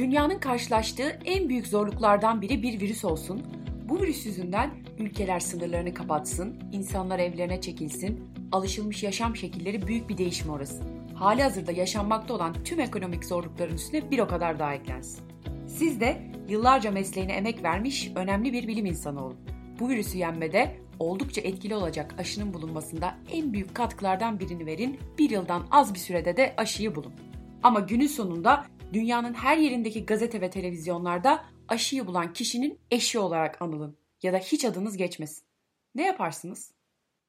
Dünyanın karşılaştığı en büyük zorluklardan biri bir virüs olsun. Bu virüs yüzünden ülkeler sınırlarını kapatsın, insanlar evlerine çekilsin, alışılmış yaşam şekilleri büyük bir değişime uğrasın. Hali hazırda yaşanmakta olan tüm ekonomik zorlukların üstüne bir o kadar daha eklensin. Siz de yıllarca mesleğine emek vermiş önemli bir bilim insanı olun. Bu virüsü yenmede oldukça etkili olacak aşının bulunmasında en büyük katkılardan birini verin, bir yıldan az bir sürede de aşıyı bulun. Ama günün sonunda dünyanın her yerindeki gazete ve televizyonlarda aşıyı bulan kişinin eşi olarak anılın ya da hiç adınız geçmesin. Ne yaparsınız?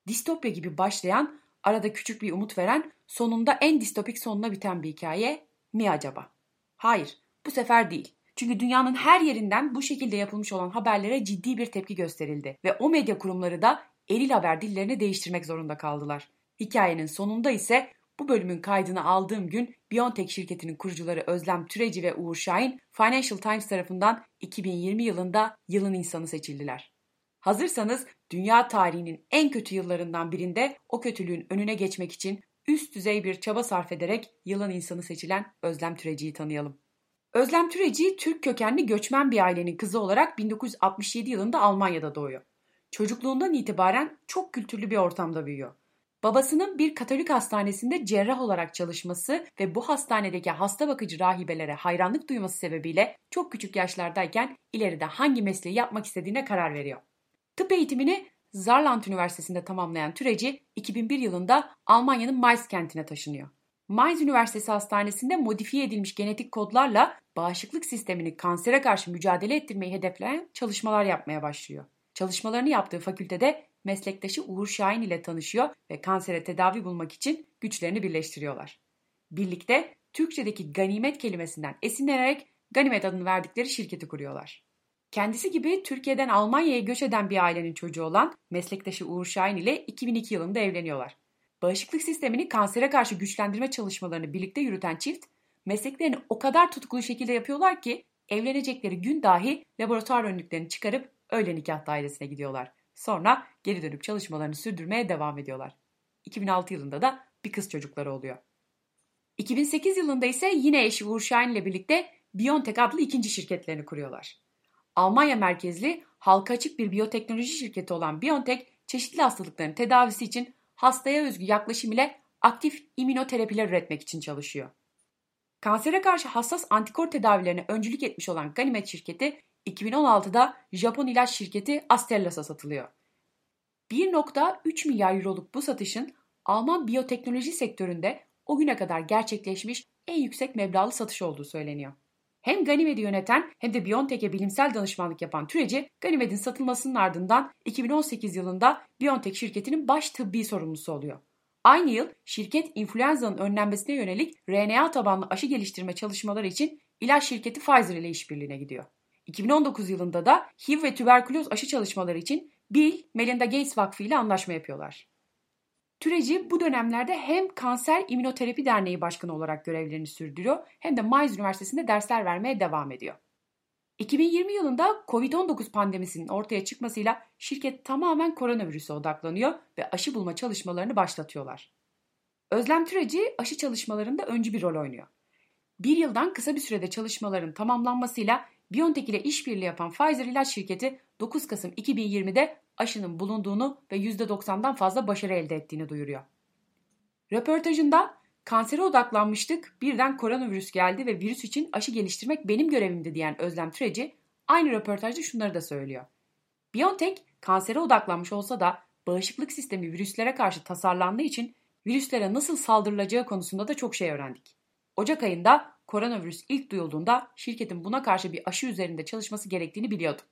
Distopya gibi başlayan, arada küçük bir umut veren, sonunda en distopik sonuna biten bir hikaye mi acaba? Hayır, bu sefer değil. Çünkü dünyanın her yerinden bu şekilde yapılmış olan haberlere ciddi bir tepki gösterildi ve o medya kurumları da eril haber dillerini değiştirmek zorunda kaldılar. Hikayenin sonunda ise bu bölümün kaydını aldığım gün BioNTech şirketinin kurucuları Özlem Türeci ve Uğur Şahin Financial Times tarafından 2020 yılında yılın insanı seçildiler. Hazırsanız dünya tarihinin en kötü yıllarından birinde o kötülüğün önüne geçmek için üst düzey bir çaba sarf ederek yılın insanı seçilen Özlem Türeci'yi tanıyalım. Özlem Türeci Türk kökenli göçmen bir ailenin kızı olarak 1967 yılında Almanya'da doğuyor. Çocukluğundan itibaren çok kültürlü bir ortamda büyüyor. Babasının bir Katolik hastanesinde cerrah olarak çalışması ve bu hastanedeki hasta bakıcı rahibelere hayranlık duyması sebebiyle çok küçük yaşlardayken ileride hangi mesleği yapmak istediğine karar veriyor. Tıp eğitimini Saarland Üniversitesi'nde tamamlayan Türeci 2001 yılında Almanya'nın Mainz kentine taşınıyor. Mainz Üniversitesi Hastanesi'nde modifiye edilmiş genetik kodlarla bağışıklık sistemini kansere karşı mücadele ettirmeyi hedefleyen çalışmalar yapmaya başlıyor. Çalışmalarını yaptığı fakültede meslektaşı Uğur Şahin ile tanışıyor ve kansere tedavi bulmak için güçlerini birleştiriyorlar. Birlikte Türkçedeki ganimet kelimesinden esinlenerek Ganimet adını verdikleri şirketi kuruyorlar. Kendisi gibi Türkiye'den Almanya'ya göç eden bir ailenin çocuğu olan meslektaşı Uğur Şahin ile 2002 yılında evleniyorlar. Bağışıklık sistemini kansere karşı güçlendirme çalışmalarını birlikte yürüten çift, mesleklerini o kadar tutkulu şekilde yapıyorlar ki evlenecekleri gün dahi laboratuvar önlüklerini çıkarıp öğle nikah dairesine gidiyorlar. Sonra geri dönüp çalışmalarını sürdürmeye devam ediyorlar. 2006 yılında da bir kız çocukları oluyor. 2008 yılında ise yine eşi Uğur Şahin ile birlikte BioNTech adlı ikinci şirketlerini kuruyorlar. Almanya merkezli halka açık bir biyoteknoloji şirketi olan BioNTech çeşitli hastalıkların tedavisi için hastaya özgü yaklaşım ile aktif immünoterapiler üretmek için çalışıyor. Kansere karşı hassas antikor tedavilerine öncülük etmiş olan Ganimet şirketi 2016'da Japon ilaç şirketi Astellas'a satılıyor. 1.3 milyar euroluk bu satışın Alman biyoteknoloji sektöründe o güne kadar gerçekleşmiş en yüksek meblağlı satış olduğu söyleniyor. Hem Ganimed'i yöneten hem de BioNTech'e bilimsel danışmanlık yapan Türeci, Ganimed'in satılmasının ardından 2018 yılında BioNTech şirketinin baş tıbbi sorumlusu oluyor. Aynı yıl şirket influenza'nın önlenmesine yönelik RNA tabanlı aşı geliştirme çalışmaları için ilaç şirketi Pfizer ile işbirliğine gidiyor. 2019 yılında da HIV ve tüberküloz aşı çalışmaları için Bill Melinda Gates Vakfı ile anlaşma yapıyorlar. Türeci bu dönemlerde hem Kanser İmmünoterapi Derneği Başkanı olarak görevlerini sürdürüyor hem de Mainz Üniversitesi'nde dersler vermeye devam ediyor. 2020 yılında Covid-19 pandemisinin ortaya çıkmasıyla şirket tamamen koronavirüse odaklanıyor ve aşı bulma çalışmalarını başlatıyorlar. Özlem Türeci aşı çalışmalarında öncü bir rol oynuyor. Bir yıldan kısa bir sürede çalışmaların tamamlanmasıyla BioNTech ile işbirliği yapan Pfizer ilaç şirketi 9 Kasım 2020'de aşının bulunduğunu ve %90'dan fazla başarı elde ettiğini duyuruyor. Röportajında kansere odaklanmıştık, birden koronavirüs geldi ve virüs için aşı geliştirmek benim görevimdi diyen Özlem Türeci aynı röportajda şunları da söylüyor. BioNTech kansere odaklanmış olsa da bağışıklık sistemi virüslere karşı tasarlandığı için virüslere nasıl saldırılacağı konusunda da çok şey öğrendik. Ocak ayında koronavirüs ilk duyulduğunda şirketin buna karşı bir aşı üzerinde çalışması gerektiğini biliyordum.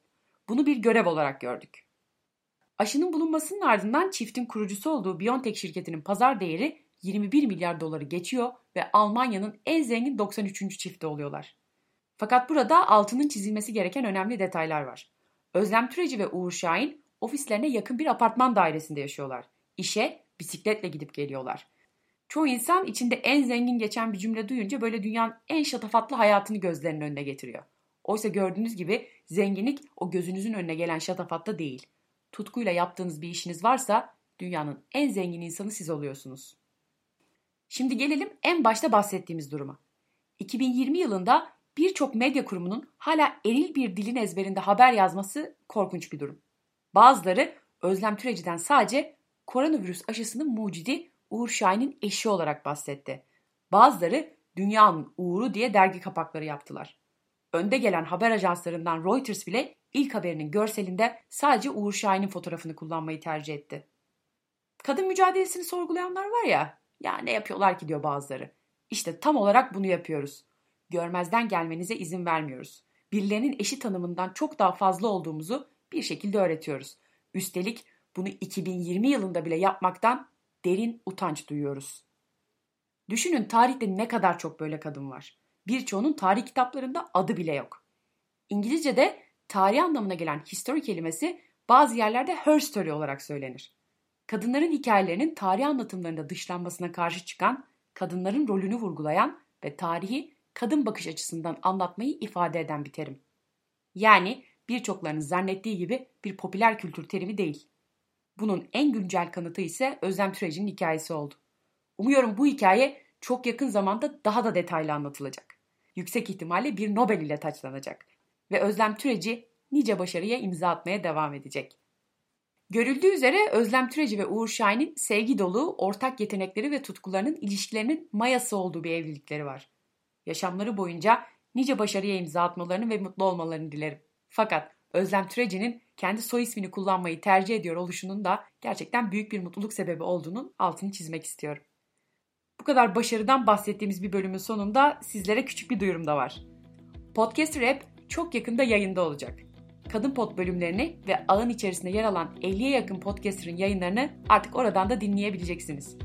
Bunu bir görev olarak gördük. Aşının bulunmasının ardından çiftin kurucusu olduğu BioNTech şirketinin pazar değeri 21 milyar doları geçiyor ve Almanya'nın en zengin 93. çifti oluyorlar. Fakat burada altının çizilmesi gereken önemli detaylar var. Özlem Türeci ve Uğur Şahin ofislerine yakın bir apartman dairesinde yaşıyorlar. İşe bisikletle gidip geliyorlar. Çoğu insan içinde en zengin geçen bir cümle duyunca böyle dünyanın en şatafatlı hayatını gözlerinin önüne getiriyor. Oysa gördüğünüz gibi zenginlik o gözünüzün önüne gelen şatafatta değil. Tutkuyla yaptığınız bir işiniz varsa dünyanın en zengin insanı siz oluyorsunuz. Şimdi gelelim en başta bahsettiğimiz duruma. 2020 yılında birçok medya kurumunun hala eril bir dilin ezberinde haber yazması korkunç bir durum. Bazıları Özlem Türeci'den sadece koronavirüs aşısının mucidi Uğur Şahin'in eşi olarak bahsetti. Bazıları dünyanın uğuru diye dergi kapakları yaptılar. Önde gelen haber ajanslarından Reuters bile ilk haberinin görselinde sadece Uğur Şahin'in fotoğrafını kullanmayı tercih etti. Kadın mücadelesini sorgulayanlar var ya, ya ne yapıyorlar ki diyor bazıları. İşte tam olarak bunu yapıyoruz. Görmezden gelmenize izin vermiyoruz. Birilerinin eşi tanımından çok daha fazla olduğumuzu bir şekilde öğretiyoruz. Üstelik bunu 2020 yılında bile yapmaktan derin utanç duyuyoruz. Düşünün tarihte ne kadar çok böyle kadın var. Birçoğunun tarih kitaplarında adı bile yok. İngilizce'de tarih anlamına gelen history kelimesi bazı yerlerde her story olarak söylenir. Kadınların hikayelerinin tarih anlatımlarında dışlanmasına karşı çıkan, kadınların rolünü vurgulayan ve tarihi kadın bakış açısından anlatmayı ifade eden bir terim. Yani birçoklarının zannettiği gibi bir popüler kültür terimi değil. Bunun en güncel kanıtı ise Özlem Türeci'nin hikayesi oldu. Umuyorum bu hikaye çok yakın zamanda daha da detaylı anlatılacak. Yüksek ihtimalle bir Nobel ile taçlanacak ve Özlem Türeci nice başarıya imza atmaya devam edecek. Görüldüğü üzere Özlem Türeci ve Uğur Şahin'in sevgi dolu, ortak yetenekleri ve tutkularının ilişkilerinin mayası olduğu bir evlilikleri var. Yaşamları boyunca nice başarıya imza atmalarını ve mutlu olmalarını dilerim. Fakat Özlem Türeci'nin kendi soy ismini kullanmayı tercih ediyor oluşunun da gerçekten büyük bir mutluluk sebebi olduğunun altını çizmek istiyorum. Bu kadar başarıdan bahsettiğimiz bir bölümün sonunda sizlere küçük bir duyurum da var. Podcast Rap çok yakında yayında olacak. Kadın Pod bölümlerini ve ağın içerisinde yer alan 50'ye yakın podcaster'ın yayınlarını artık oradan da dinleyebileceksiniz.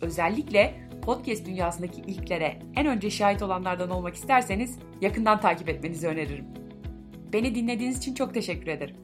Özellikle podcast dünyasındaki ilklere en önce şahit olanlardan olmak isterseniz yakından takip etmenizi öneririm. Beni dinlediğiniz için çok teşekkür ederim.